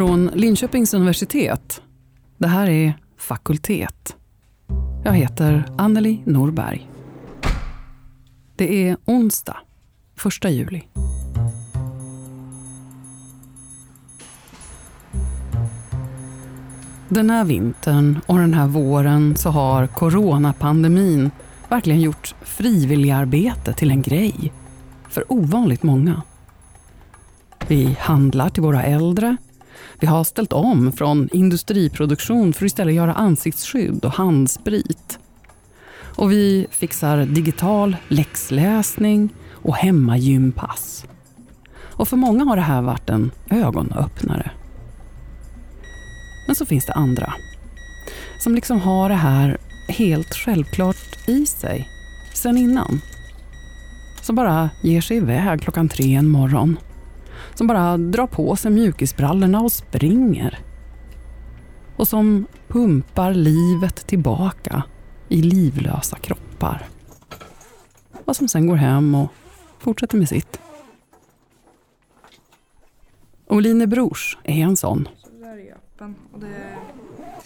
Från Linköpings universitet. Det här är Fakultet. Jag heter Anneli Norberg. Det är onsdag, 1 juli. Den här vintern och den här våren så har coronapandemin verkligen gjort frivilligarbete till en grej för ovanligt många. Vi handlar till våra äldre. Vi har ställt om från industriproduktion för att istället göra ansiktsskydd och handsprit. Och vi fixar digital läxläsning och hemmagympass. Och för många har det här varit en ögonöppnare. Men så finns det andra som liksom har det här helt självklart i sig sen innan. Som bara ger sig iväg klockan tre en morgon. Som bara drar på sig mjukisbrallorna och springer. Och som pumpar livet tillbaka i livlösa kroppar. Och som sen går hem och fortsätter med sitt. Oline Brors är en sån.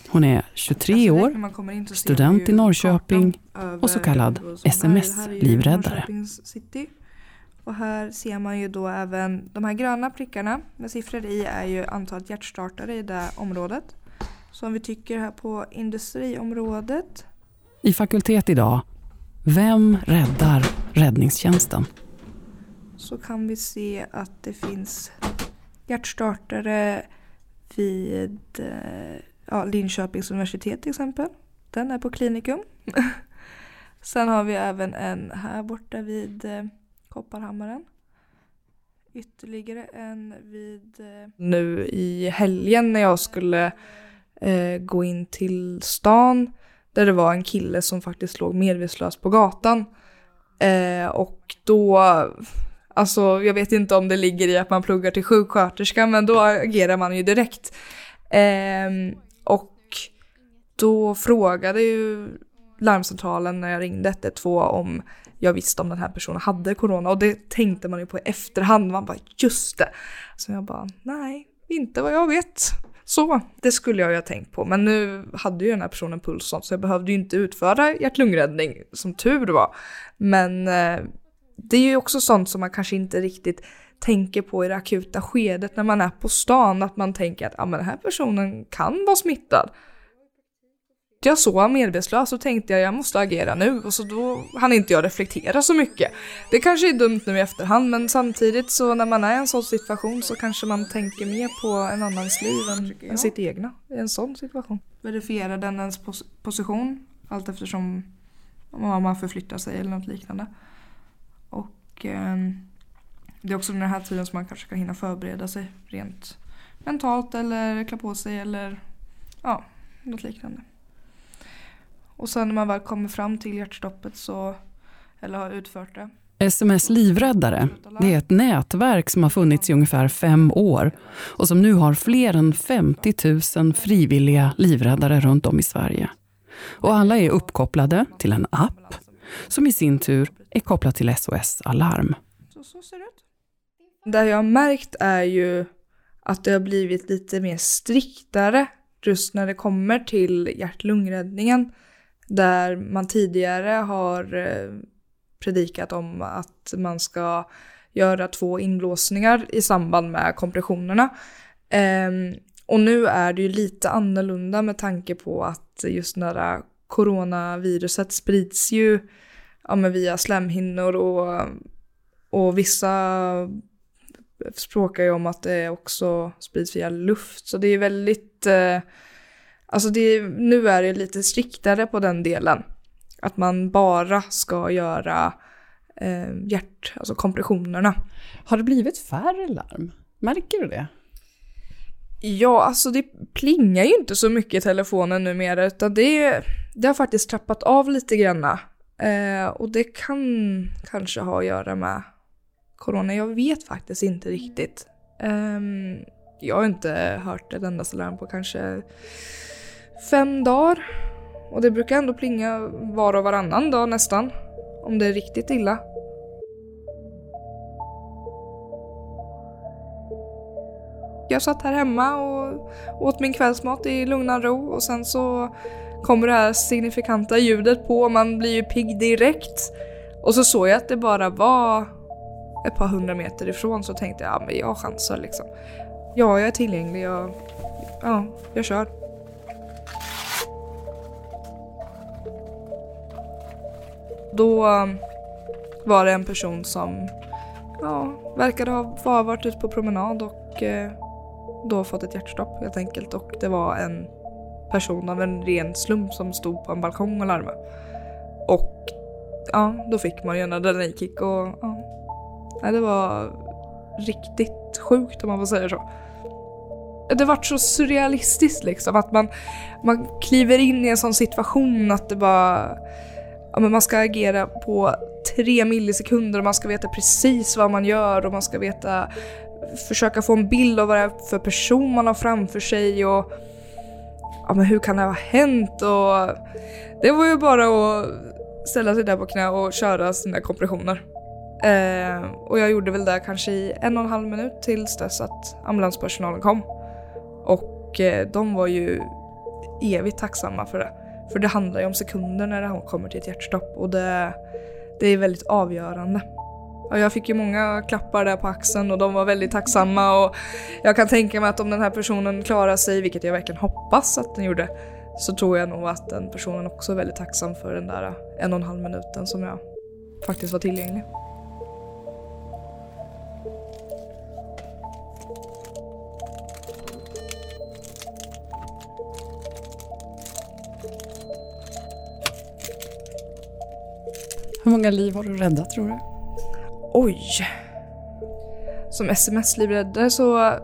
Hon är 23 år, student i Norrköping och så kallad sms-livräddare. Och här ser man ju då även de här gröna prickarna med siffror i är ju antalet hjärtstartare i det området. Så om vi tycker här på industriområdet. I fakultet idag, vem räddar räddningstjänsten? Så kan vi se att det finns hjärtstartare vid eh, ja, Linköpings universitet till exempel. Den är på klinikum. Sen har vi även en här borta vid eh, Kopparhammaren. Ytterligare en vid... Eh, nu i helgen när jag skulle eh, gå in till stan där det var en kille som faktiskt låg medvetslös på gatan. Eh, och då, alltså jag vet inte om det ligger i att man pluggar till sjuksköterska men då agerar man ju direkt. Eh, och då frågade ju larmcentralen när jag ringde 112 om jag visste om den här personen hade corona och det tänkte man ju på i efterhand. Man bara just det. Så jag bara nej, inte vad jag vet. Så, det skulle jag ju ha tänkt på. Men nu hade ju den här personen puls så jag behövde ju inte utföra hjärt-lungräddning som tur var. Men eh, det är ju också sånt som man kanske inte riktigt tänker på i det akuta skedet när man är på stan. Att man tänker att ah, men den här personen kan vara smittad jag så medvetslös och tänkte jag jag måste agera nu och så då hann inte jag reflektera så mycket. Det kanske är dumt nu i efterhand men samtidigt så när man är i en sån situation så kanske man tänker mer på en annans liv än, än sitt egna i en sån situation. Verifiera den ens pos position allt eftersom om man förflyttar sig eller något liknande. Och eh, det är också den här tiden som man kanske kan hinna förbereda sig rent mentalt eller klä på sig eller ja, något liknande. Och sen när man väl kommer fram till hjärtstoppet så, eller har utfört det. SMS Livräddare det är ett nätverk som har funnits i ungefär fem år och som nu har fler än 50 000 frivilliga livräddare runt om i Sverige. Och alla är uppkopplade till en app som i sin tur är kopplad till SOS Alarm. Så, så ser det ut. Det jag har märkt är ju att det har blivit lite mer striktare just när det kommer till hjärt-lungräddningen. Där man tidigare har eh, predikat om att man ska göra två inblåsningar i samband med kompressionerna. Ehm, och nu är det ju lite annorlunda med tanke på att just när coronaviruset sprids ju ja, men via slemhinnor och, och vissa språkar ju om att det också sprids via luft. Så det är väldigt eh, Alltså det, nu är det lite striktare på den delen. Att man bara ska göra eh, hjärt, alltså kompressionerna. Har det blivit färre larm? Märker du det? Ja, alltså det plingar ju inte så mycket i telefonen numera utan det, det har faktiskt trappat av lite granna. Eh, och det kan kanske ha att göra med corona. Jag vet faktiskt inte riktigt. Eh, jag har inte hört ett enda larm på kanske fem dagar. Och det brukar ändå plinga var och varannan dag nästan. Om det är riktigt illa. jag satt här hemma och åt min kvällsmat i lugnan ro och sen så kommer det här signifikanta ljudet på och man blir ju pigg direkt. Och så såg jag att det bara var ett par hundra meter ifrån så tänkte jag ja men jag chansar liksom. Ja, jag är tillgänglig. Jag, ja, jag kör. Då var det en person som ja, verkade ha varit ute på promenad och eh, då fått ett hjärtstopp helt enkelt. Och det var en person av en ren slump som stod på en balkong och larmade. Och ja, då fick man ju en adrenalinkick och ja, det var riktigt sjukt om man får säga så. Det vart så surrealistiskt liksom att man, man kliver in i en sån situation att det bara ja, men man ska agera på tre millisekunder och man ska veta precis vad man gör och man ska veta försöka få en bild av vad det är för person man har framför sig och ja, men hur kan det ha hänt och det var ju bara att ställa sig där på knä och köra sina kompressioner. Eh, och jag gjorde väl det kanske i en och en halv minut tills dess att ambulanspersonalen kom. Och eh, de var ju evigt tacksamma för det. För det handlar ju om sekunder när det kommer till ett hjärtstopp och det, det är väldigt avgörande. Och jag fick ju många klappar där på axeln och de var väldigt tacksamma och jag kan tänka mig att om den här personen klarar sig, vilket jag verkligen hoppas att den gjorde, så tror jag nog att den personen också är väldigt tacksam för den där en och en halv minuten som jag faktiskt var tillgänglig. Hur många liv har du räddat tror du? Oj. Som sms-livräddare så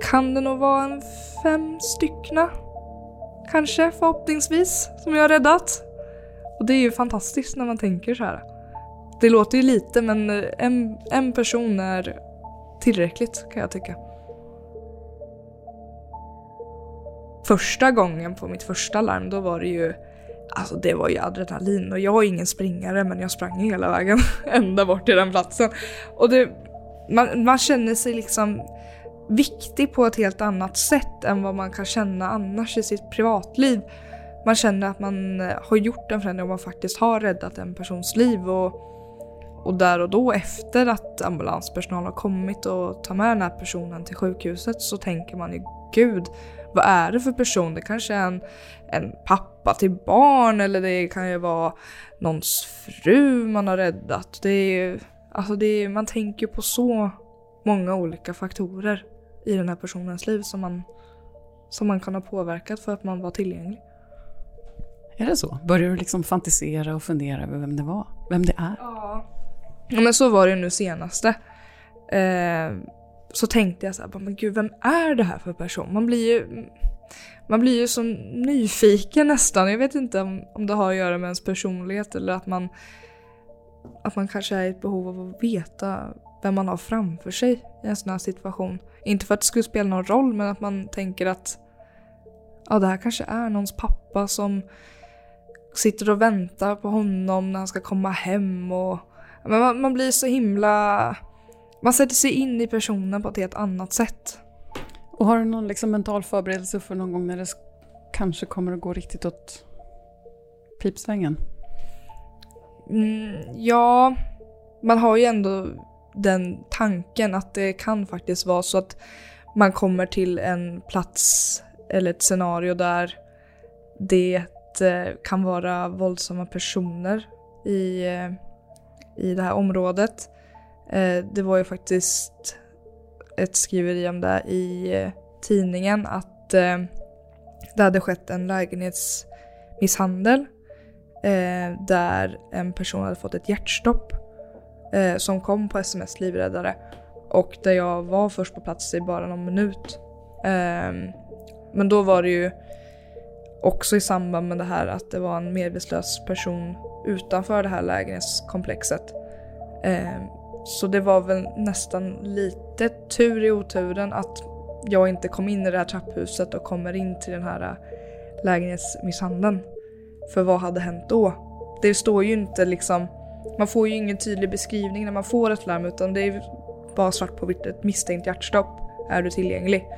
kan det nog vara en fem styckna. Kanske förhoppningsvis som jag har räddat. Och det är ju fantastiskt när man tänker så här. Det låter ju lite men eh, en, en person är tillräckligt kan jag tycka. Första gången på mitt första larm då var det ju Alltså det var ju adrenalin och jag är ingen springare men jag sprang hela vägen ända bort till den platsen. Och det, man, man känner sig liksom viktig på ett helt annat sätt än vad man kan känna annars i sitt privatliv. Man känner att man eh, har gjort en förändring och man faktiskt har räddat en persons liv. Och, och där och då efter att ambulanspersonal har kommit och tar med den här personen till sjukhuset så tänker man ju gud, vad är det för person? Det kanske är en, en pappa till barn eller det kan ju vara någons fru man har räddat. Det är, alltså det är, man tänker på så många olika faktorer i den här personens liv som man, som man kan ha påverkat för att man var tillgänglig. Är det så? Börjar du liksom fantisera och fundera över vem det var? Vem det är? Ja. ja men så var det nu senaste. Eh, så tänkte jag så här, men gud vem är det här för person? Man blir ju, man blir ju så nyfiken nästan. Jag vet inte om, om det har att göra med ens personlighet eller att man, att man kanske är i ett behov av att veta vem man har framför sig i en sån här situation. Inte för att det skulle spela någon roll men att man tänker att ja, det här kanske är någons pappa som sitter och väntar på honom när han ska komma hem och men man, man blir så himla man sätter sig in i personen på ett helt annat sätt. Och har du någon liksom mental förberedelse för någon gång när det kanske kommer att gå riktigt åt pipsvängen? Mm, ja, man har ju ändå den tanken att det kan faktiskt vara så att man kommer till en plats eller ett scenario där det eh, kan vara våldsamma personer i, eh, i det här området. Eh, det var ju faktiskt ett skriveri om det i eh, tidningen att eh, det hade skett en lägenhetsmisshandel där en person hade fått ett hjärtstopp som kom på sms livräddare och där jag var först på plats i bara någon minut. Ehm, men då var det ju också i samband med det här att det var en medvetslös person utanför det här lägenhetskomplexet. Ehm, så det var väl nästan lite tur i oturen att jag inte kom in i det här trapphuset och kommer in till den här äh, lägenhetsmisshandeln. För vad hade hänt då? Det står ju inte liksom, man får ju ingen tydlig beskrivning när man får ett larm utan det är bara svart på vitt ett misstänkt hjärtstopp. är du tillgänglig.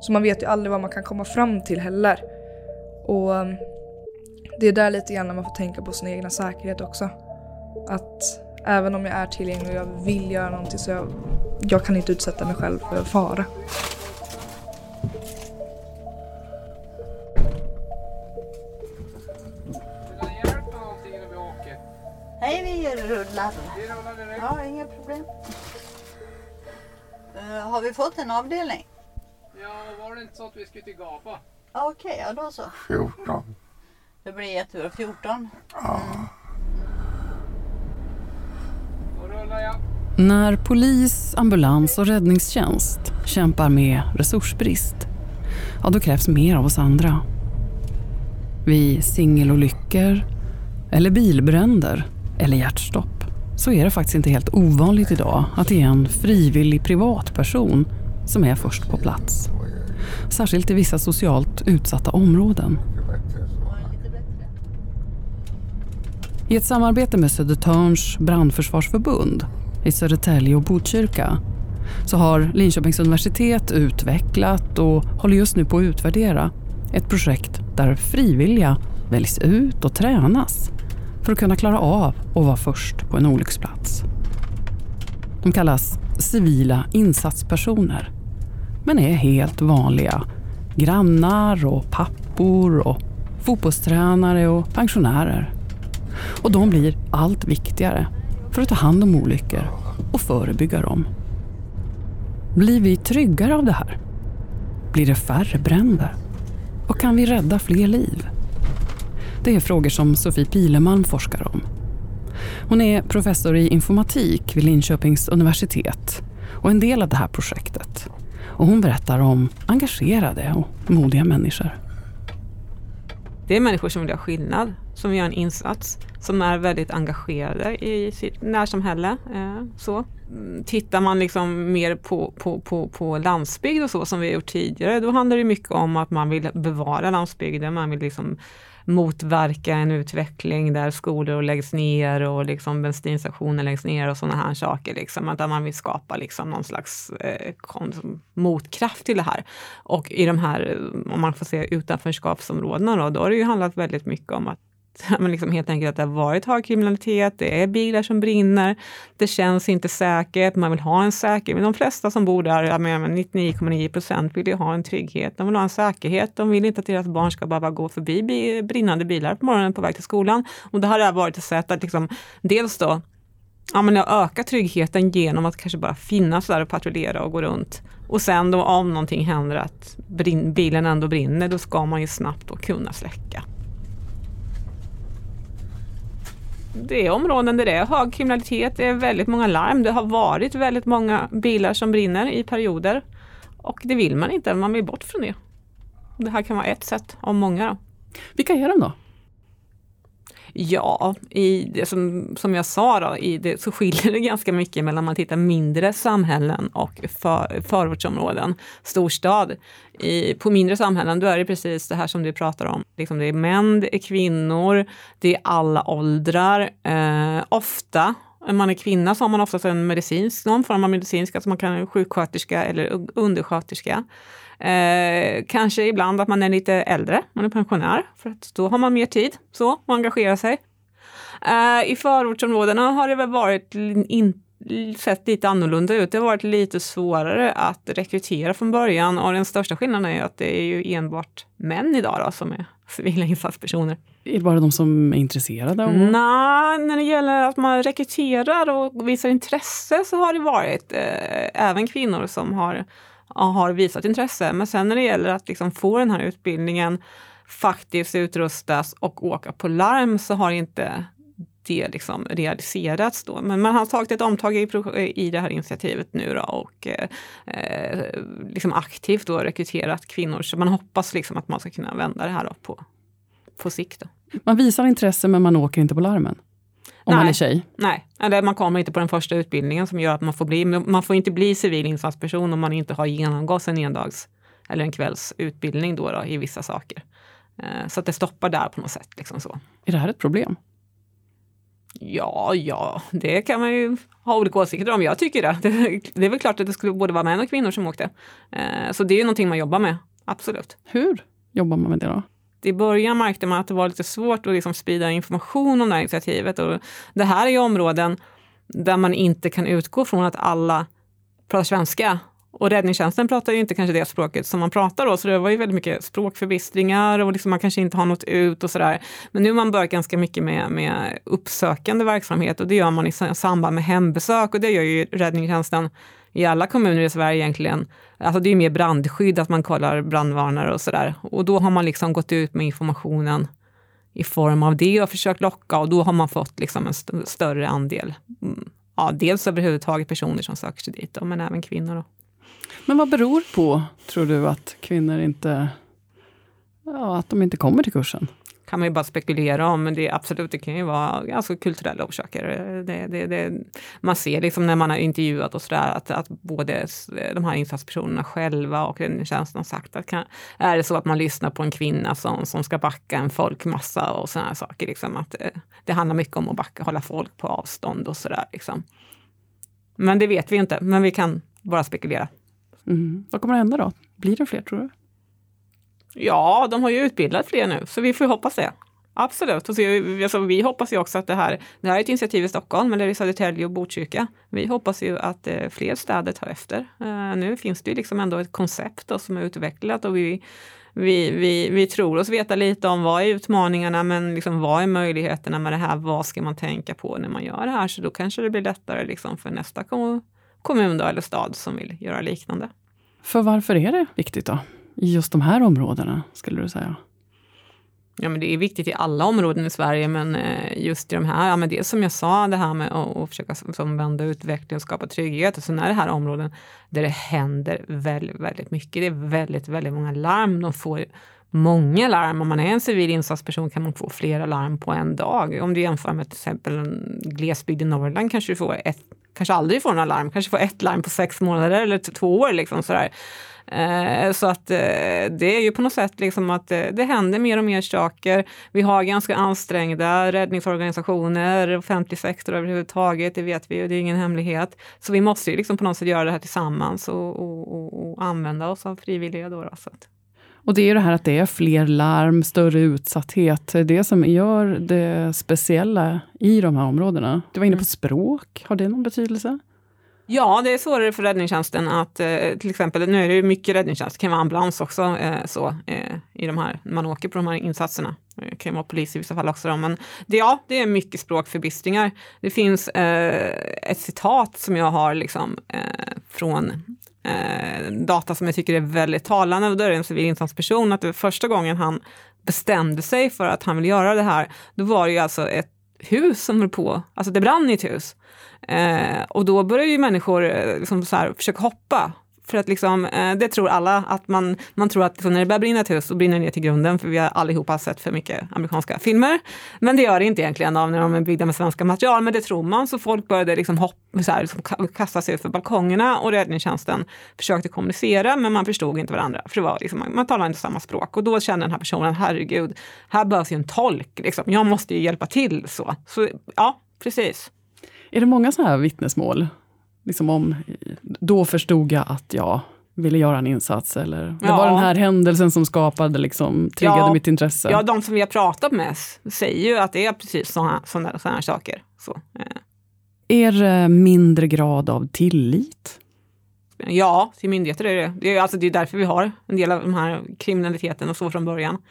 Så man vet ju aldrig vad man kan komma fram till heller. Och ähm, det är där lite grann man får tänka på sin egna säkerhet också. Att även om jag är tillgänglig och jag vill göra någonting så jag, jag kan inte utsätta mig själv för fara. Hej, vi rullar. Vi rullar direkt. Ja, inga problem. Eh, har vi fått en avdelning? Ja, var det inte så att vi skulle till GAPA? Ja, Okej, ja då så. 14. Det blir jättebra. 14. Då rullar jag. När polis, ambulans och räddningstjänst kämpar med resursbrist, ja då krävs mer av oss andra. Vid singelolyckor, eller bilbränder, eller hjärtstopp så är det faktiskt inte helt ovanligt idag att det är en frivillig privatperson som är först på plats. Särskilt i vissa socialt utsatta områden. I ett samarbete med Södertörns brandförsvarsförbund i Södertälje och Botkyrka så har Linköpings universitet utvecklat och håller just nu på att utvärdera ett projekt där frivilliga väljs ut och tränas för att kunna klara av att vara först på en olycksplats. De kallas civila insatspersoner men är helt vanliga grannar och pappor och fotbollstränare och pensionärer. Och de blir allt viktigare för att ta hand om olyckor och förebygga dem. Blir vi tryggare av det här? Blir det färre bränder? Och kan vi rädda fler liv? Det är frågor som Sofie Pilemalm forskar om. Hon är professor i informatik vid Linköpings universitet och en del av det här projektet. Och hon berättar om engagerade och modiga människor. Det är människor som vill göra skillnad, som gör en insats, som är väldigt engagerade i sitt närsamhälle. Eh, så. Mm, tittar man liksom mer på, på, på, på landsbygd och så som vi har gjort tidigare, då handlar det mycket om att man vill bevara landsbygden, man vill liksom motverka en utveckling där skolor läggs ner och liksom bensinstationer läggs ner och sådana här saker. Liksom, att man vill skapa liksom någon slags eh, motkraft till det här. Och i de här, om man får se utanförskapsområdena då, då har det ju handlat väldigt mycket om att men liksom helt enkelt att det har varit hög kriminalitet, det är bilar som brinner, det känns inte säkert, man vill ha en säkerhet. Men de flesta som bor där, 99,9 procent, vill ju ha en trygghet. De vill ha en säkerhet, de vill inte att deras barn ska behöva gå förbi brinnande bilar på morgonen på väg till skolan. Och det här har varit ett sätt att liksom, dels då ja, men att öka tryggheten genom att kanske bara finnas där och patrullera och gå runt. Och sen då om någonting händer att brin- bilen ändå brinner, då ska man ju snabbt då kunna släcka. Det är områden där det är hög kriminalitet, det är väldigt många larm, det har varit väldigt många bilar som brinner i perioder. Och det vill man inte, man vill bort från det. Det här kan vara ett sätt av många. Vilka är de då? Ja, i det som, som jag sa då, i det, så skiljer det ganska mycket mellan man tittar mindre samhällen och för, förortsområden, storstad. I, på mindre samhällen då är det precis det här som du pratar om. Liksom det är män, det är kvinnor, det är alla åldrar. Eh, ofta, om man är kvinna så har man oftast en medicinsk, någon form av medicinsk, alltså man kan vara sjuksköterska eller undersköterska. Eh, kanske ibland att man är lite äldre, man är pensionär, för att då har man mer tid så, och engagerar sig. Eh, I förortsområdena har det väl varit in, sett lite annorlunda ut. Det har varit lite svårare att rekrytera från början och den största skillnaden är att det är ju enbart män idag då, som är civila insatspersoner. Är det bara de som är intresserade? Av... Nej, när det gäller att man rekryterar och visar intresse så har det varit eh, även kvinnor som har har visat intresse. Men sen när det gäller att liksom få den här utbildningen, faktiskt utrustas och åka på larm så har inte det liksom realiserats då. Men man har tagit ett omtag i, i det här initiativet nu då och eh, liksom aktivt då rekryterat kvinnor. Så man hoppas liksom att man ska kunna vända det här då på, på sikt. Då. Man visar intresse men man åker inte på larmen? Om Nej. man är tjej? Nej, eller man kommer inte på den första utbildningen som gör att man får bli, man får inte bli civil insatsperson om man inte har genomgått en endags eller en kvälls utbildning då, då i vissa saker. Eh, så att det stoppar där på något sätt. Liksom så. Är det här ett problem? Ja, ja, det kan man ju ha olika åsikter om. Jag tycker det. Det, det är väl klart att det skulle både vara män och kvinnor som åkte. Eh, så det är ju någonting man jobbar med, absolut. Hur jobbar man med det då? I början märkte man att det var lite svårt att liksom sprida information om det här initiativet. Och det här är ju områden där man inte kan utgå från att alla pratar svenska. Och räddningstjänsten pratar ju inte kanske det språket som man pratar då, så det var ju väldigt mycket språkförbistringar och liksom man kanske inte har nått ut och sådär. Men nu har man börjat ganska mycket med, med uppsökande verksamhet och det gör man i samband med hembesök och det gör ju räddningstjänsten i alla kommuner i Sverige egentligen. Alltså det är mer brandskydd, att man kollar brandvarnare och sådär. Och då har man liksom gått ut med informationen i form av det och försökt locka och då har man fått liksom en st större andel. Mm, ja, dels överhuvudtaget personer som söker sig dit, då, men även kvinnor. Då. Men vad beror på, tror du, att kvinnor inte, ja, att de inte kommer till kursen? Kan man ju bara spekulera om, men det absolut, det kan ju vara alltså, kulturella orsaker. Det, det, det, man ser liksom när man har intervjuat och sådär att, att både de här insatspersonerna själva och räddningstjänsten har sagt att kan, är det så att man lyssnar på en kvinna som, som ska backa en folkmassa och sådana saker, liksom, att det, det handlar mycket om att backa, hålla folk på avstånd och sådär. Liksom. Men det vet vi inte, men vi kan bara spekulera. Mm. Vad kommer att hända då? Blir det fler tror du? Ja, de har ju utbildat fler nu, så vi får hoppas det. Absolut. Och så, alltså, vi hoppas ju också att det här, det här är ett initiativ i Stockholm, men det är i Södertälje och Botkyrka. Vi hoppas ju att eh, fler städer tar efter. Eh, nu finns det ju liksom ändå ett koncept då, som är utvecklat och vi, vi, vi, vi tror oss veta lite om vad är utmaningarna, men liksom, vad är möjligheterna med det här? Vad ska man tänka på när man gör det här? Så då kanske det blir lättare liksom, för nästa kommun då, eller stad som vill göra liknande. För varför är det viktigt då? I just de här områdena, skulle du säga? Ja, men det är viktigt i alla områden i Sverige, men eh, just i de här, ja, men det som jag sa, det här med att, att försöka som vända utveckling och skapa trygghet. Och sen är det här områden där det händer väldigt, väldigt mycket. Det är väldigt, väldigt många larm. De får många larm. Om man är en civil insatsperson kan man få flera larm på en dag. Om du jämför med till exempel en glesbygd i Norrland kanske du får ett, kanske aldrig får några larm, kanske får ett larm på sex månader eller två år. Liksom sådär. Eh, så att eh, det är ju på något sätt liksom att eh, det händer mer och mer saker. Vi har ganska ansträngda räddningsorganisationer, offentlig sektor överhuvudtaget, det vet vi ju, det är ingen hemlighet. Så vi måste ju liksom på något sätt göra det här tillsammans och, och, och, och använda oss av frivilliga. Då, så att. Och det är det här att det är fler larm, större utsatthet, det som gör det speciella i de här områdena. Du var inne på mm. språk, har det någon betydelse? Ja, det är svårare för räddningstjänsten att eh, till exempel, nu är det ju mycket räddningstjänst, det kan vara ambulans också eh, så eh, i de här, man åker på de här insatserna. Det kan vara polis i vissa fall också. Då, men det, ja, det är mycket språkförbistringar. Det finns eh, ett citat som jag har liksom, eh, från eh, data som jag tycker är väldigt talande. Och då är det en civil insatsperson att det första gången han bestämde sig för att han vill göra det här, då var det ju alltså ett hus som höll på, alltså det brann i ett hus. Eh, och då började ju människor eh, liksom så här, försöka hoppa. För att liksom, eh, det tror alla, att man, man tror att liksom, när det börjar brinna ett hus så brinner det ner till grunden, för vi har allihopa sett för mycket amerikanska filmer. Men det gör det inte egentligen av när de är byggda med svenska material, men det tror man. Så folk började liksom hopp, så här, liksom kasta sig ut för balkongerna och räddningstjänsten försökte kommunicera, men man förstod inte varandra. För det var liksom, man talade inte samma språk. Och då kände den här personen, herregud, här behövs ju en tolk. Liksom. Jag måste ju hjälpa till. Så, så ja, precis. Är det många sådana här vittnesmål? Liksom om, då förstod jag att jag ville göra en insats eller det ja. var den här händelsen som skapade, liksom, triggade ja, mitt intresse. Ja, de som vi har pratat med säger ju att det är precis sådana, sådana, sådana saker. Så, eh. Är det mindre grad av tillit? Ja, till myndigheter är det. Det är, alltså, det är därför vi har en del av den här kriminaliteten och så från början.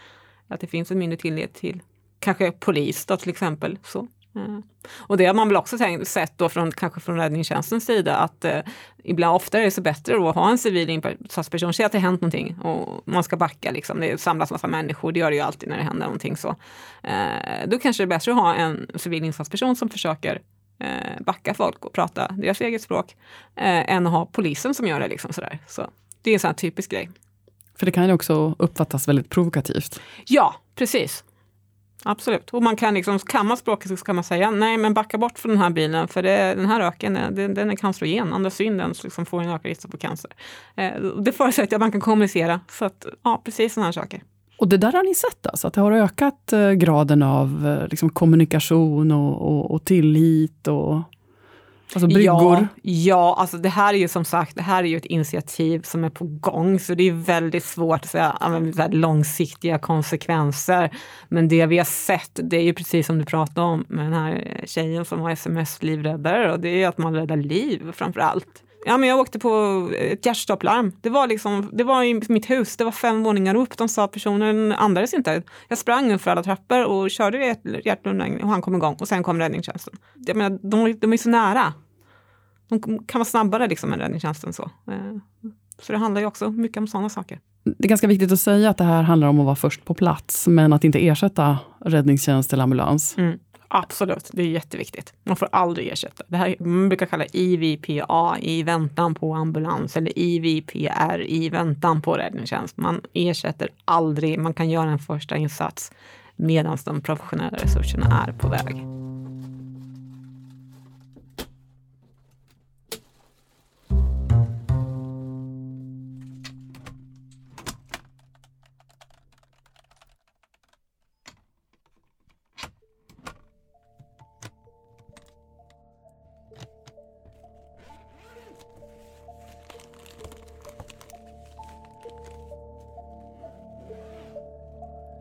Att det finns en mindre tillit till kanske polis då till exempel. Så. Mm. Och det har man väl också tänkt, sett då från, kanske från räddningstjänstens sida att eh, ibland ofta är det så bättre att ha en civil insatsperson, se att det hänt någonting och man ska backa liksom. Det samlas massa människor, det gör det ju alltid när det händer någonting så. Eh, då kanske det är bättre att ha en civil insatsperson som försöker eh, backa folk och prata deras eget språk eh, än att ha polisen som gör det liksom sådär. Så det är en sån här typisk grej. För det kan ju också uppfattas väldigt provokativt. Ja, precis. Absolut. Och man kan, liksom, kan man språket så kan man säga nej men backa bort från den här bilen för det, den här röken eh, den, den är cancerogen. Andas in den så liksom får en ökad risk för cancer. Eh, det förutsätter att man kan kommunicera. Så att, ja, precis sådana här saker. Och det där har ni sett alltså, att det har ökat eh, graden av eh, liksom, kommunikation och, och, och tillit och alltså bryggor? Ja, ja, alltså det här är ju som sagt, det här är ju ett initiativ som är på gång, så det är väldigt svårt att säga så här, långsiktiga konsekvenser. Men det vi har sett, det är ju precis som du pratade om med den här tjejen som var sms-livräddare, och det är ju att man räddar liv framför allt. Ja, men jag åkte på ett hjärtstopplarm. Det var, liksom, det var i mitt hus, det var fem våningar upp. De sa att personen andades inte. Jag sprang för alla trappor och körde hjärtundrängning och han kom igång och sen kom räddningstjänsten. Jag menar, de, de är så nära. De kan vara snabbare liksom än räddningstjänsten. Så. Eh, så det handlar ju också mycket om sådana saker. Det är ganska viktigt att säga att det här handlar om att vara först på plats, men att inte ersätta räddningstjänst eller ambulans. Mm. Absolut, det är jätteviktigt. Man får aldrig ersätta. Det här man brukar kalla IVPA i väntan på ambulans eller IVPR i väntan på räddningstjänst. Man ersätter aldrig, man kan göra en första insats medan de professionella resurserna är på väg.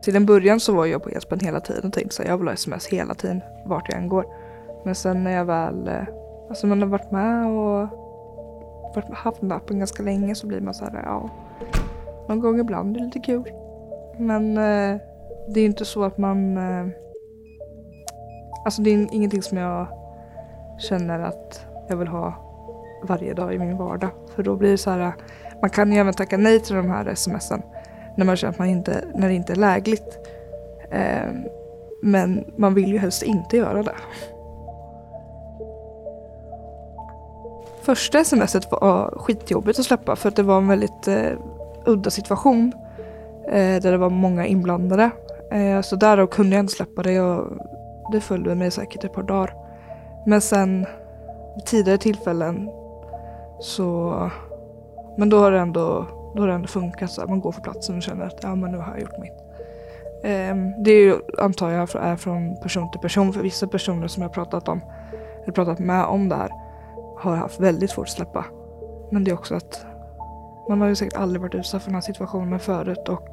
Till en början så var jag på Espen hela tiden och tänkte att jag vill ha sms hela tiden vart jag än går. Men sen när jag väl, eh, alltså man har varit med och varit, haft den där appen ganska länge så blir man så här, ja, någon gång ibland är det lite kul. Men eh, det är inte så att man, eh, alltså det är ingenting som jag känner att jag vill ha varje dag i min vardag. För då blir det så här, man kan ju även tacka nej till de här smsen när man känner att man inte, när det inte är lägligt. Eh, men man vill ju helst inte göra det. Första smset var skitjobbigt att släppa för att det var en väldigt eh, udda situation. Eh, där det var många inblandade. Eh, så därav kunde jag inte släppa det och det följde mig säkert ett par dagar. Men sen vid tidigare tillfällen så men då har det ändå då har det ändå funkat så att man går för platsen och känner att ja men nu har jag gjort mitt. Eh, det är ju, antar jag är från person till person för vissa personer som jag pratat om eller pratat med om det här har haft väldigt svårt att släppa. Men det är också att man har ju säkert aldrig varit utsatt för den här situationen förut och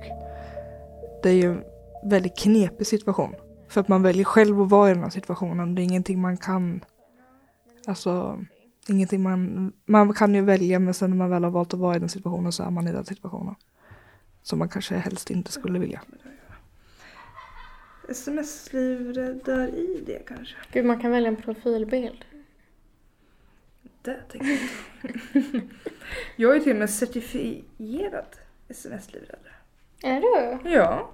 det är ju en väldigt knepig situation. För att man väljer själv att vara i den här situationen. Det är ingenting man kan Alltså ingenting man, man kan ju välja men sen när man väl har valt att vara i den situationen så är man i den situationen. Som man kanske helst inte skulle vilja. Sms-livräddar i det kanske? Gud, man kan välja en profilbild. Det tänker jag inte. Jag är ju till och med certifierad sms-livräddare. Är du? Ja.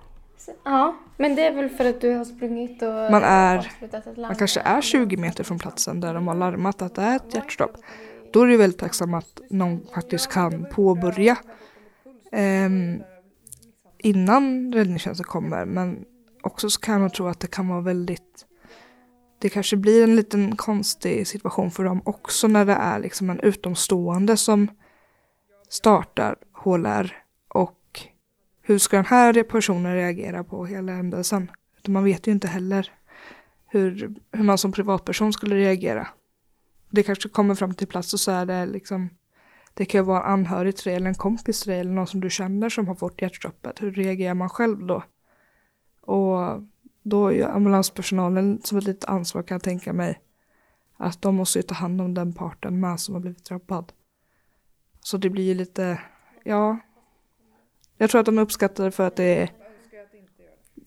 Ja, men det är väl för att du har sprungit och Man är, man kanske är 20 meter från platsen där de har larmat att det är ett hjärtstopp. Då är det väldigt tacksam att någon faktiskt kan påbörja eh, innan räddningstjänsten kommer. Men också så kan man tro att det kan vara väldigt det kanske blir en liten konstig situation för dem också när det är liksom en utomstående som startar HLR hur ska den här personen reagera på hela händelsen? Man vet ju inte heller hur, hur man som privatperson skulle reagera. Det kanske kommer fram till plats och så är det liksom det kan ju vara en anhörig till dig eller en kompis till dig eller någon som du känner som har fått hjärtstoppet. Hur reagerar man själv då? Och då är ju ambulanspersonalen som ett litet ansvar kan jag tänka mig att de måste ju ta hand om den parten med som har blivit drabbad. Så det blir ju lite, ja, jag tror att de uppskattar det för att det är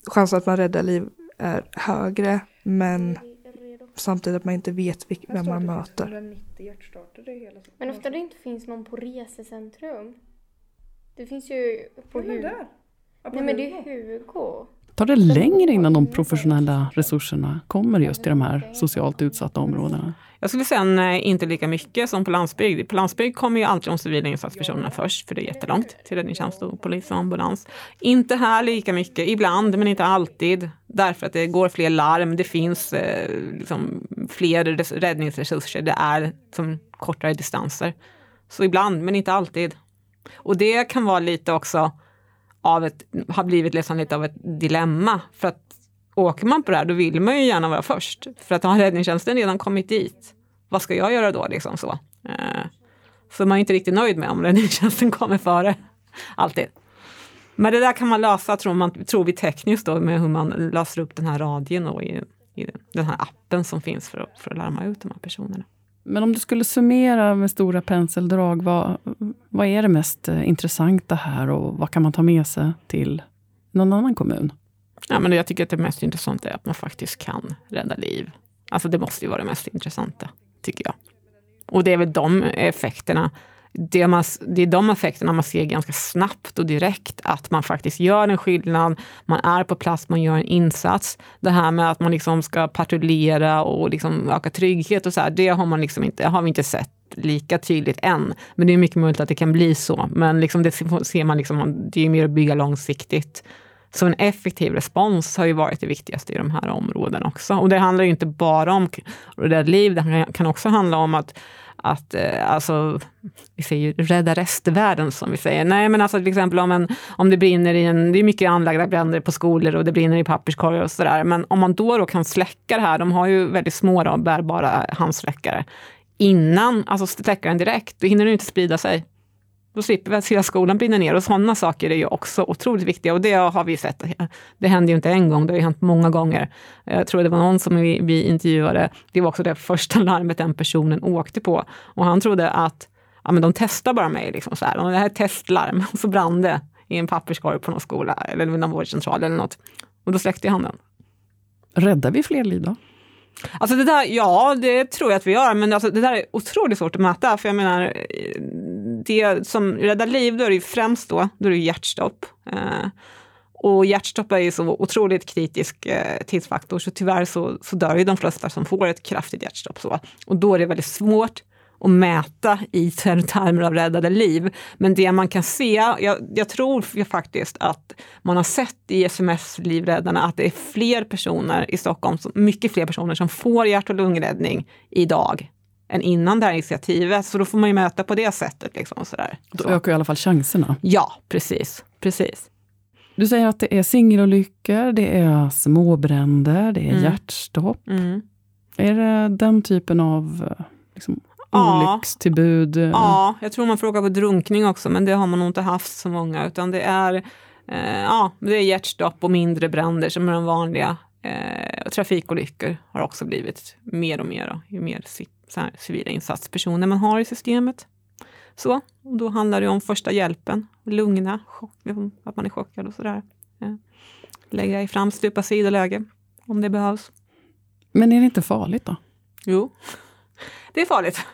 chansen att man räddar liv är högre men samtidigt att man inte vet vem man möter. Men ofta det inte finns någon på resecentrum. Det finns ju på Hugo. Nej men det är Hugo. Tar det längre innan de professionella resurserna kommer just till de här socialt utsatta områdena? Jag skulle säga nej, eh, inte lika mycket som på landsbygd. På landsbygd kommer ju alltid de civila insatspersonerna först, för det är jättelångt till räddningstjänst och polis och ambulans. Inte här lika mycket, ibland, men inte alltid. Därför att det går fler larm, det finns eh, liksom, fler räddningsresurser, det är som kortare distanser. Så ibland, men inte alltid. Och det kan vara lite också av ett, har blivit liksom lite av ett dilemma. För att åker man på det här då vill man ju gärna vara först. För att har räddningstjänsten redan kommit dit, vad ska jag göra då? Liksom så. Eh, så man är inte riktigt nöjd med om räddningstjänsten kommer före. Alltid. Men det där kan man lösa, tror, man, tror vi tekniskt då, med hur man löser upp den här radien och i, i den här appen som finns för att, för att larma ut de här personerna. Men om du skulle summera med stora penseldrag, vad, vad är det mest eh, intressanta här och vad kan man ta med sig till någon annan kommun? Ja, men jag tycker att det mest intressanta är att man faktiskt kan rädda liv. Alltså det måste ju vara det mest intressanta, tycker jag. Och det är väl de effekterna det, man, det är de effekterna man ser ganska snabbt och direkt, att man faktiskt gör en skillnad, man är på plats, man gör en insats. Det här med att man liksom ska patrullera och liksom öka trygghet och så här, det har, man liksom inte, har vi inte sett lika tydligt än. Men det är mycket möjligt att det kan bli så. Men liksom det ser man, liksom, det är mer att bygga långsiktigt. Så en effektiv respons har ju varit det viktigaste i de här områdena också. Och det handlar ju inte bara om rädda liv, det kan också handla om att att eh, alltså, vi säger rädda restvärlden som vi säger. Nej men alltså till exempel om, en, om det brinner i en, det är mycket anlagda bränder på skolor och det brinner i papperskorgar och sådär. Men om man då, då kan släcka det här, de har ju väldigt små då, bärbara handsläckare, innan, alltså släcka den direkt, då hinner den inte sprida sig. Då slipper vi att hela skolan brinner ner och sådana saker är ju också otroligt viktiga och det har vi sett. Det händer ju inte en gång, det har ju hänt många gånger. Jag tror det var någon som vi, vi intervjuade, det var också det första larmet den personen åkte på och han trodde att ja, men de testar bara mig, liksom så här. Och det här är testlarm, och så brann det i en papperskorg på någon skola eller någon vårdcentral eller något. Och då släckte han den. Räddar vi fler liv då? Alltså det där, ja det tror jag att vi gör, men alltså det där är otroligt svårt att mäta. För jag menar, eh, det som räddar liv, då är det ju främst då, då är det hjärtstopp. Eh, och hjärtstopp är ju så otroligt kritisk eh, tidsfaktor, så tyvärr så, så dör ju de flesta som får ett kraftigt hjärtstopp. Så. Och då är det väldigt svårt att mäta i termer av räddade liv. Men det man kan se, jag, jag tror faktiskt att man har sett i sms-livräddarna att det är fler personer i Stockholm, mycket fler personer som får hjärt och lungräddning idag än innan det här initiativet. Så då får man ju möta på det sättet. Liksom, sådär. Då ökar i alla fall chanserna. Ja, precis. precis. Du säger att det är singelolyckor, det är småbränder, det är mm. hjärtstopp. Mm. Är det den typen av liksom, ja. olyckstillbud? Ja, jag tror man får åka på drunkning också, men det har man nog inte haft så många. Utan det är, eh, ja, det är hjärtstopp och mindre bränder som är de vanliga. Eh, trafikolyckor har också blivit mer och mer, då, ju mer här, civila insatspersoner man har i systemet. Så, och då handlar det om första hjälpen, lugna, chock, liksom, att man är chockad och sådär. Ja. Lägga i fram stupa sidoläge om det behövs. Men är det inte farligt då? Jo, det är farligt.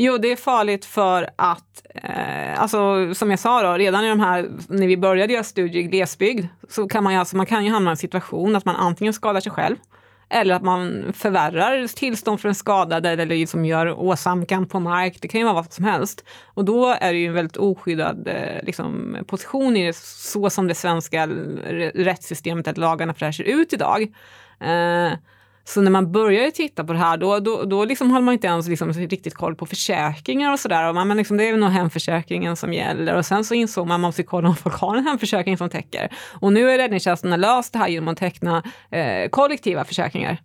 Jo, det är farligt för att, eh, alltså som jag sa då, redan i de här, när vi började göra studier i glesbygd, så kan man ju, alltså, man kan ju hamna i en situation att man antingen skadar sig själv, eller att man förvärrar tillstånd för en skadad eller liksom gör åsamkan på mark. Det kan ju vara vad som helst. Och då är det ju en väldigt oskyddad eh, liksom, position i det, så som det svenska rättssystemet, att lagarna för det här ser ut idag. Eh, så när man började titta på det här då, då, då liksom hade man inte ens liksom riktigt koll på försäkringar och sådär. Men liksom, det är nog hemförsäkringen som gäller. Och sen så insåg man att man måste kolla om folk har en hemförsäkring som täcker. Och nu är räddningstjänsterna löst det här genom att teckna eh, kollektiva försäkringar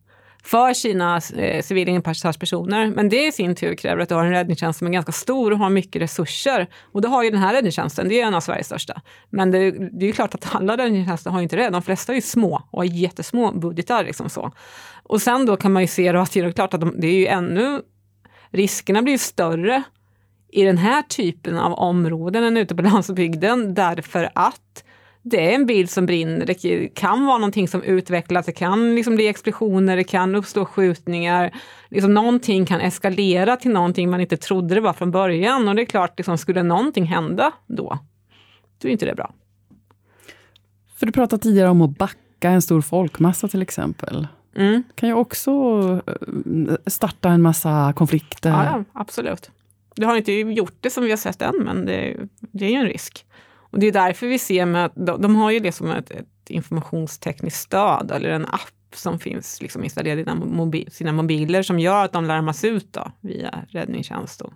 för sina eh, civila insatspersoner. Men det i sin tur kräver att du har en räddningstjänst som är ganska stor och har mycket resurser. Och det har ju den här räddningstjänsten, det är en av Sveriges största. Men det, det är ju klart att alla räddningstjänster har inte det. De flesta är ju små och har jättesmå budgetar. Liksom så. Och sen då kan man ju se då att det är klart att de, det är ju ännu, riskerna blir ju större i den här typen av områden än ute på landsbygden därför att det är en bil som brinner, det kan vara någonting som utvecklas, det kan liksom bli explosioner, det kan uppstå skjutningar. Liksom någonting kan eskalera till någonting man inte trodde det var från början. Och det är klart, liksom, skulle någonting hända då, då är inte det bra. För du pratade tidigare om att backa en stor folkmassa till exempel. Mm. kan ju också eh, starta en massa konflikter. Ja, absolut. Det har inte gjort det som vi har sett än, men det, det är ju en risk. Och det är därför vi ser med att de, de har ju det som ett, ett informationstekniskt stöd eller en app som finns liksom installerad i mobil, sina mobiler som gör att de larmas ut då, via räddningstjänst och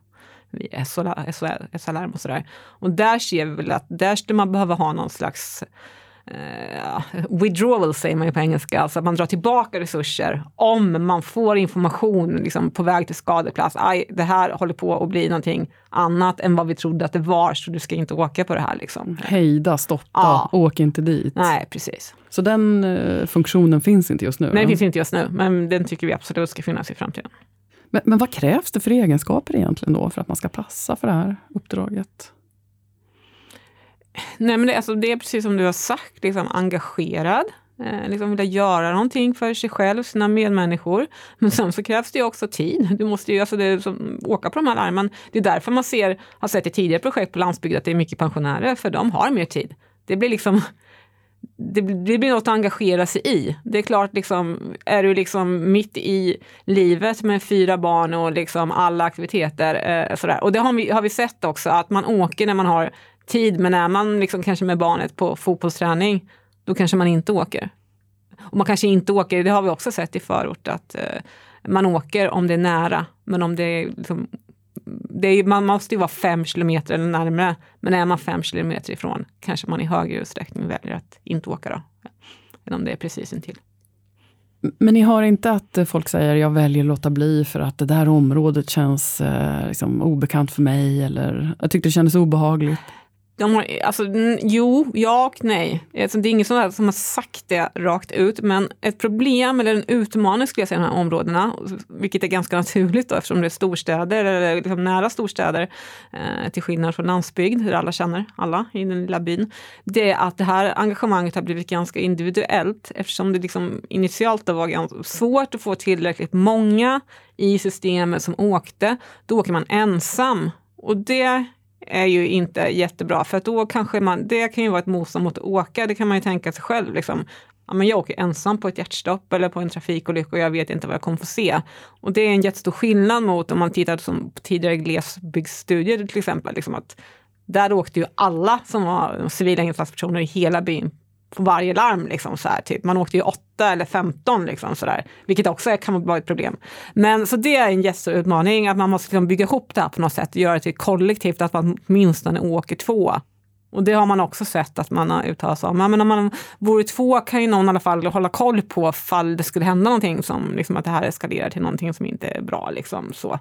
vid SL-larm och sådär. Och där ser vi väl att där skulle man behöva ha någon slags Uh, withdrawal säger man ju på engelska, alltså att man drar tillbaka resurser om man får information liksom, på väg till skadeplats. Aj, det här håller på att bli någonting annat än vad vi trodde att det var, så du ska inte åka på det här. Liksom. Hejda, stoppa, ja. åk inte dit. Nej, precis. Så den uh, funktionen finns inte just nu? Nej, den finns inte just nu, men den tycker vi absolut ska finnas i framtiden. Men, men vad krävs det för egenskaper egentligen då, för att man ska passa för det här uppdraget? Nej, men det, alltså, det är precis som du har sagt, liksom, engagerad. Eh, liksom vilja göra någonting för sig själv, sina medmänniskor. Men sen så krävs det ju också tid. Du måste ju alltså det, som, åka på de här larmen. Det är därför man ser, har sett i tidigare projekt på landsbygden att det är mycket pensionärer, för de har mer tid. Det blir liksom det, det blir något att engagera sig i. Det är klart, liksom, är du liksom mitt i livet med fyra barn och liksom alla aktiviteter. Eh, sådär. Och det har vi, har vi sett också, att man åker när man har tid, men är man liksom kanske med barnet på fotbollsträning, då kanske man inte åker. Och man kanske inte åker, det har vi också sett i förort, att eh, man åker om det är nära, men om det är, liksom, det är man måste ju vara fem kilometer eller närmare, men är man fem kilometer ifrån kanske man i högre utsträckning väljer att inte åka då, än om det är precis intill. Men ni har inte att folk säger jag väljer att låta bli för att det där området känns eh, liksom, obekant för mig eller jag tyckte det kändes obehagligt? De har, alltså, jo, ja och nej. Alltså, det är ingen som, som har sagt det rakt ut, men ett problem eller en utmaning skulle jag säga i de här områdena, vilket är ganska naturligt då, eftersom det är storstäder eller liksom nära storstäder, eh, till skillnad från landsbygd där alla känner alla i den lilla byn, det är att det här engagemanget har blivit ganska individuellt eftersom det liksom initialt var ganska svårt att få tillräckligt många i systemet som åkte. Då åker man ensam och det är ju inte jättebra för att då kanske man, det kan ju vara ett motstånd mot att åka, det kan man ju tänka sig själv. Liksom. Ja, men jag åker ensam på ett hjärtstopp eller på en trafikolycka och jag vet inte vad jag kommer få se. Och det är en jättestor skillnad mot om man tittar som på tidigare glesbygdsstudier till exempel. Liksom att där åkte ju alla som var civila insatspersoner i hela byn på varje larm. Liksom, så här, typ. Man åkte ju 8 eller femton, liksom, så där, vilket också kan vara ett problem. Men så det är en jättestor utmaning, att man måste liksom bygga ihop det här på något sätt, göra det till kollektivt, att man åtminstone åker två. Och det har man också sett att man har uttalat sig om. Men om man vore två kan ju någon i alla fall hålla koll på fall det skulle hända någonting som liksom att det här eskalerar till någonting som inte är bra. Liksom, så.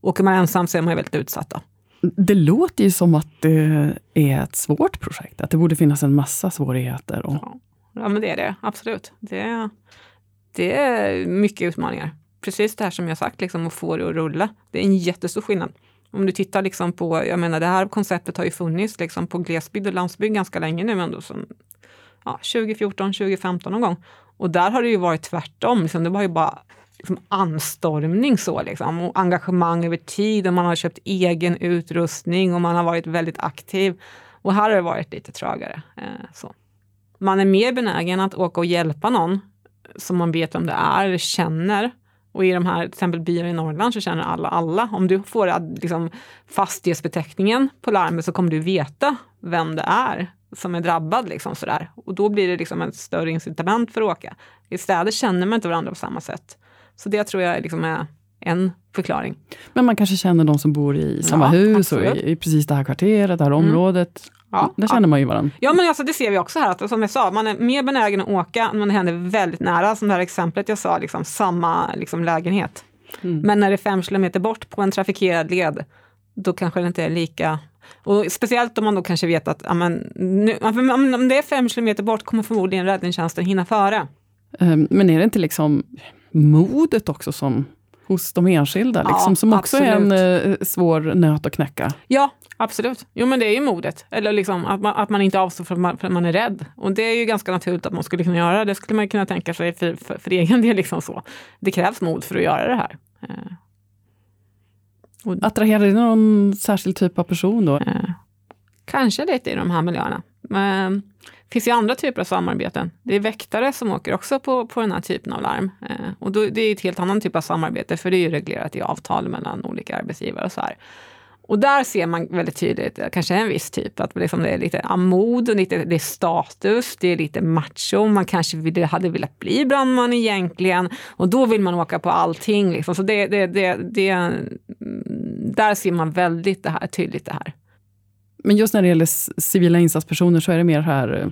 Åker man ensam så är man väldigt utsatt. Då. Det låter ju som att det är ett svårt projekt, att det borde finnas en massa svårigheter. Och... Ja. ja, men det är det absolut. Det är, det är mycket utmaningar. Precis det här som jag sagt, liksom, att få det att rulla. Det är en jättestor skillnad. Om du tittar liksom på, jag menar det här konceptet har ju funnits liksom på glesbygd och landsbygd ganska länge nu, ändå som, ja, 2014, 2015 någon gång. Och där har det ju varit tvärtom, liksom, det var ju bara liksom anstormning så liksom, och engagemang över tid och man har köpt egen utrustning och man har varit väldigt aktiv. Och här har det varit lite trögare. Eh, så. Man är mer benägen att åka och hjälpa någon som man vet vem det är eller känner. Och i de här till exempel byar i Norrland så känner alla alla. Om du får eh, liksom, fastighetsbeteckningen på larmet så kommer du veta vem det är som är drabbad. Liksom, sådär. Och då blir det liksom ett större incitament för att åka. I städer känner man inte varandra på samma sätt. Så det tror jag liksom är en förklaring. Men man kanske känner de som bor i samma ja, hus absolut. och i, i, precis det här kvarteret, det här mm. området. Ja, Där känner ja. man ju varandra. Ja, men alltså, det ser vi också här, att, som jag sa, man är mer benägen att åka när det händer väldigt nära, som det här exemplet jag sa, liksom, samma liksom, lägenhet. Mm. Men när det är fem kilometer bort på en trafikerad led, då kanske det inte är lika och speciellt om man då kanske vet att amen, nu, om det är fem kilometer bort kommer förmodligen räddningstjänsten hinna före. Ehm, men är det inte liksom modet också som hos de enskilda, liksom, ja, som också absolut. är en eh, svår nöt att knäcka. Ja, absolut. Jo, men det är ju modet. Eller liksom att man, att man inte avstår för att, man, för att man är rädd. Och det är ju ganska naturligt att man skulle kunna göra. Det skulle man kunna tänka sig för, för, för egen del. Liksom så. Det krävs mod för att göra det här. Eh. Och, Attraherar det någon särskild typ av person då? Eh, kanske lite i de här miljöerna. Men, finns ju andra typer av samarbeten. Det är väktare som åker också på, på den här typen av larm. Eh, och då, det är ett helt annan typ av samarbete, för det är ju reglerat i avtal mellan olika arbetsgivare och så här. Och där ser man väldigt tydligt, eh, kanske en viss typ, att liksom det är lite amod, och lite, det är status, det är lite macho, man kanske ville, hade velat bli brandman egentligen och då vill man åka på allting. Liksom. Så det, det, det, det, mm, där ser man väldigt det här, tydligt det här. Men just när det gäller civila insatspersoner så är det mer här, eh,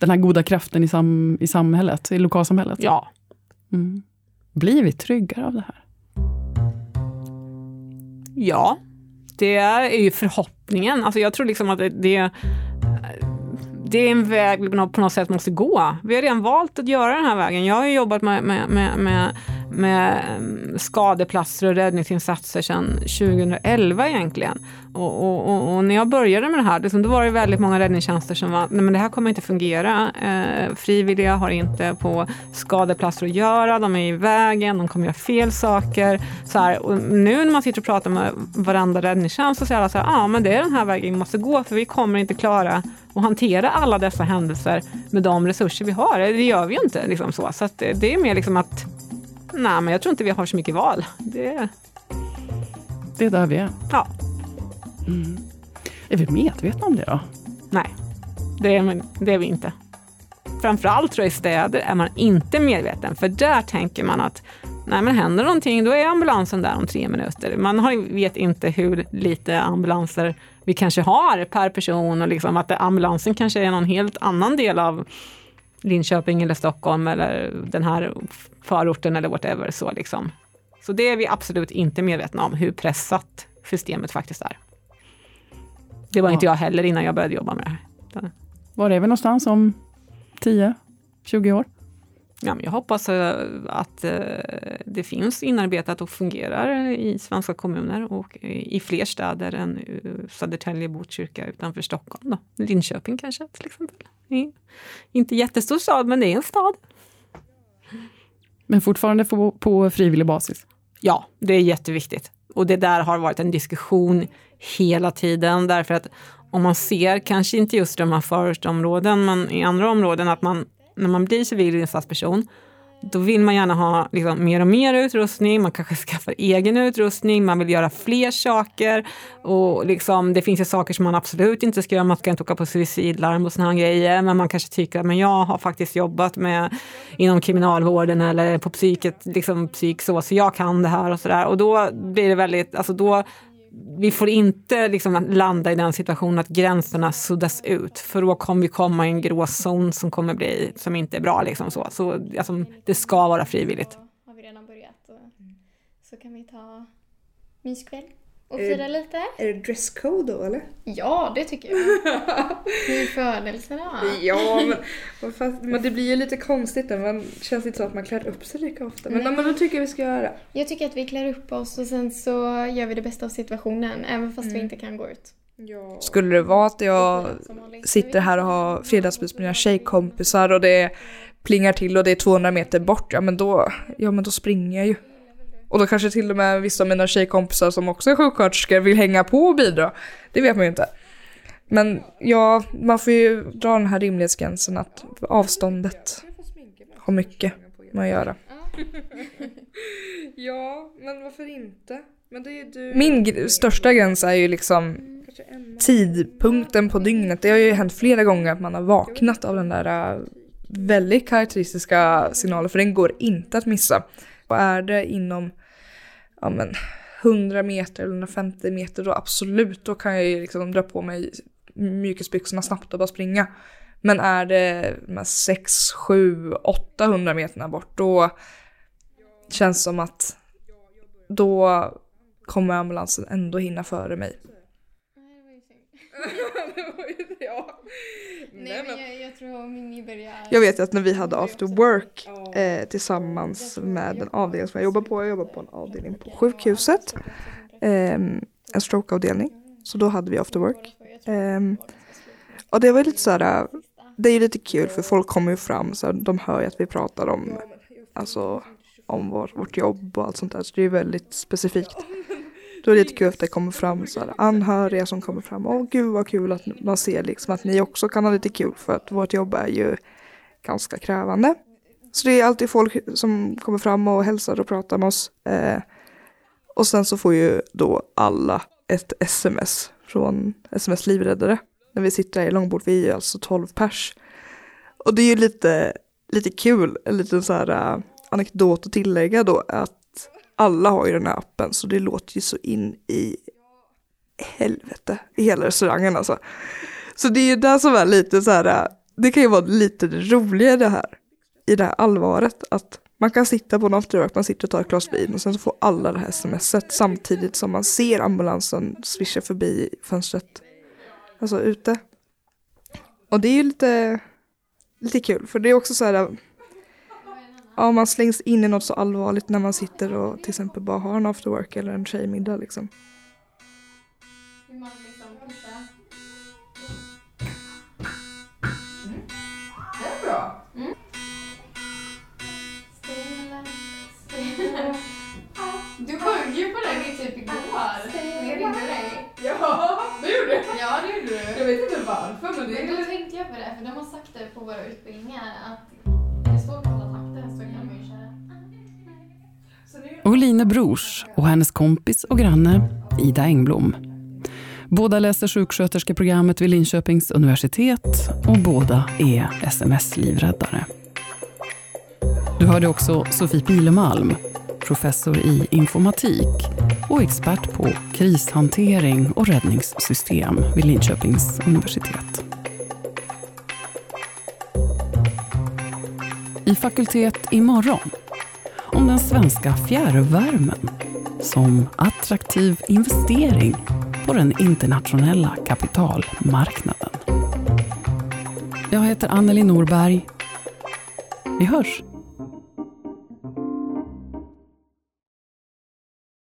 den här goda kraften i, sam, i samhället, i lokalsamhället. Ja, Mm. Blir vi tryggare av det här? Ja, det är ju förhoppningen. Alltså jag tror liksom att det, det, det är en väg vi på något sätt måste gå. Vi har redan valt att göra den här vägen. Jag har jobbat med, med, med, med, med ehm, skadeplatser och räddningsinsatser sedan 2011 egentligen. Och, och, och, och när jag började med det här, liksom, då var det väldigt många räddningstjänster som var, nej men det här kommer inte fungera. Eh, frivilliga har inte på skadeplatser att göra, de är i vägen, de kommer göra fel saker. Så här, och nu när man sitter och pratar med varandra räddningstjänst så säger alla så här, ja ah, men det är den här vägen vi måste gå för vi kommer inte klara att hantera alla dessa händelser med de resurser vi har. Det gör vi ju inte. Liksom så så att det, det är mer liksom att, nej men jag tror inte vi har så mycket val. Det, Det är där vi är. ja, Mm. Är vi medvetna om det då? nej, det är, det är vi inte. Framförallt tror jag i städer är man inte medveten, för där tänker man att nej men händer någonting, då är ambulansen där om tre minuter. Man har, vet inte hur lite ambulanser vi kanske har per person och liksom att ambulansen kanske är någon helt annan del av Linköping eller Stockholm eller den här förorten eller whatever. Så, liksom. så det är vi absolut inte medvetna om, hur pressat systemet faktiskt är. Det var Ja. inte jag heller innan jag började jobba med det här. Var är vi någonstans om 10, 20 år? Ja, men jag hoppas eh, att eh, det finns inarbetat och fungerar i svenska kommuner och i fler städer än eh, Södertälje, Botkyrka utanför Stockholm. Då. Linköping kanske till exempel. Inte jättestor stad, men det är en stad. Men fortfarande på, på frivillig basis. Ja, det är jätteviktigt. Och det där har varit en diskussion hela tiden därför att om man ser, kanske inte just i de här förortsområden, men i andra områden att man när man blir civil insatsperson då vill man gärna ha liksom, mer och mer utrustning, man kanske skaffar egen utrustning, man vill göra fler saker. Och liksom, det finns ju saker som man absolut inte ska göra, man ska inte åka på suicidlarm och såna här grejer. Men man kanske tycker att men jag har faktiskt jobbat med, inom kriminalvården eller på psyket, liksom psyk så, så jag kan det här och sådär. Och då blir det väldigt, alltså då vi får inte liksom landa i den situationen att gränserna suddas ut, för då kommer vi komma i en gråzon som kommer bli, som inte är bra. Liksom så. Så, alltså, det ska vara frivilligt. Har vi redan börjat och så kan vi ta myskväll och fira lite. Är det dresscode då eller? Ja, det tycker jag. Ny födelse då. Ja, men, fast, men det blir ju lite konstigt när man känns inte så att man klär upp sig lika ofta. Men, men då tycker jag vi ska göra. Jag tycker att vi klär upp oss och sen så gör vi det bästa av situationen även fast vi inte kan gå ut. Skulle det vara att jag Som vanligt. sitter här och har fredagsmys med mina tjejkompisar och det plingar till och det är 200 meter bort, ja men då, ja, men då springer jag ju. Och då kanske till och med vissa av mina tjejkompisar som också är sjuksköterskor vill hänga på och bidra. Det vet man ju inte. Men ja, man får ju dra den här rimlighetsgränsen att avståndet har mycket med att göra. Ja, men varför inte? Men det är du... Min gr- största gräns är ju liksom tidpunkten på dygnet. Det har ju hänt flera gånger att man har vaknat av den där äh, väldigt karaktäristiska signalen, för den går inte att missa. Och är det inom ja, men, 100 meter eller 150 meter då absolut, då kan jag ju liksom dra på mig mjukisbyxorna snabbt och bara springa. Men är det de här 6, 7, 800 meterna bort, då känns som att då kommer ambulansen ändå hinna före mig. ja. Nej men jag, jag tror Mimmi börjar... Jag vet att när vi hade after work eh, tillsammans med den avdelning som jag jobbar på, jag jobbar på en avdelning på sjukhuset, eh, en strokeavdelning, så då hade vi after work. Eh, och det var lite så här, det är ju lite kul för folk kommer ju fram så här, de hör ju att vi pratar om, alltså om vår, vårt jobb och allt sånt där, så det är väldigt specifikt. Då är det lite kul att det kommer fram så här, anhöriga som kommer fram. Åh gud vad kul att man ser liksom att ni också kan ha lite kul för att vårt jobb är ju ganska krävande. Så det är alltid folk som kommer fram och hälsar och pratar med oss. Eh, och sen så får ju då alla ett sms från SMS Livräddare. När vi sitter här i långbord, vi är ju alltså 12 pers. Och det är ju lite, lite kul, en liten så här uh, anekdot att tillägga då att alla har ju den här appen så det låter ju så in i helvete i hela restaurangen alltså. Så det är ju det som är lite så här, eh, det kan ju vara lite det roliga i det här, i det här allvaret, att man kan sitta på en afterwork, man sitter och tar ett glas vin och sen så får alla det här smset samtidigt som man ser ambulansen svischa förbi fönstret, alltså ute. Och det är ju lite, lite kul, för det är också så här, ja man slängs in i något så allvarligt när man sitter och till exempel bara har en afterwork eller en tjejmiddag liksom. När jag ringde dig. Ja, det gjorde jag. Ja, det gjorde du. Jag vet inte varför men det är Då tänkte jag på det, för de har sagt det på våra utbildningar att det är svårt att hålla takten så kan man ju köra. Och Line Brors och hennes kompis och granne Ida Engblom. Båda läser sjuksköterskeprogrammet vid Linköpings universitet och båda är sms-livräddare. Du hörde också Sofie Pilemalm, professor i informatik och expert på krishantering och räddningssystem vid Linköpings universitet. I Fakultet imorgon om den svenska fjärrvärmen som attraktiv investering på den internationella kapitalmarknaden. Jag heter Anneli Norberg. Vi hörs!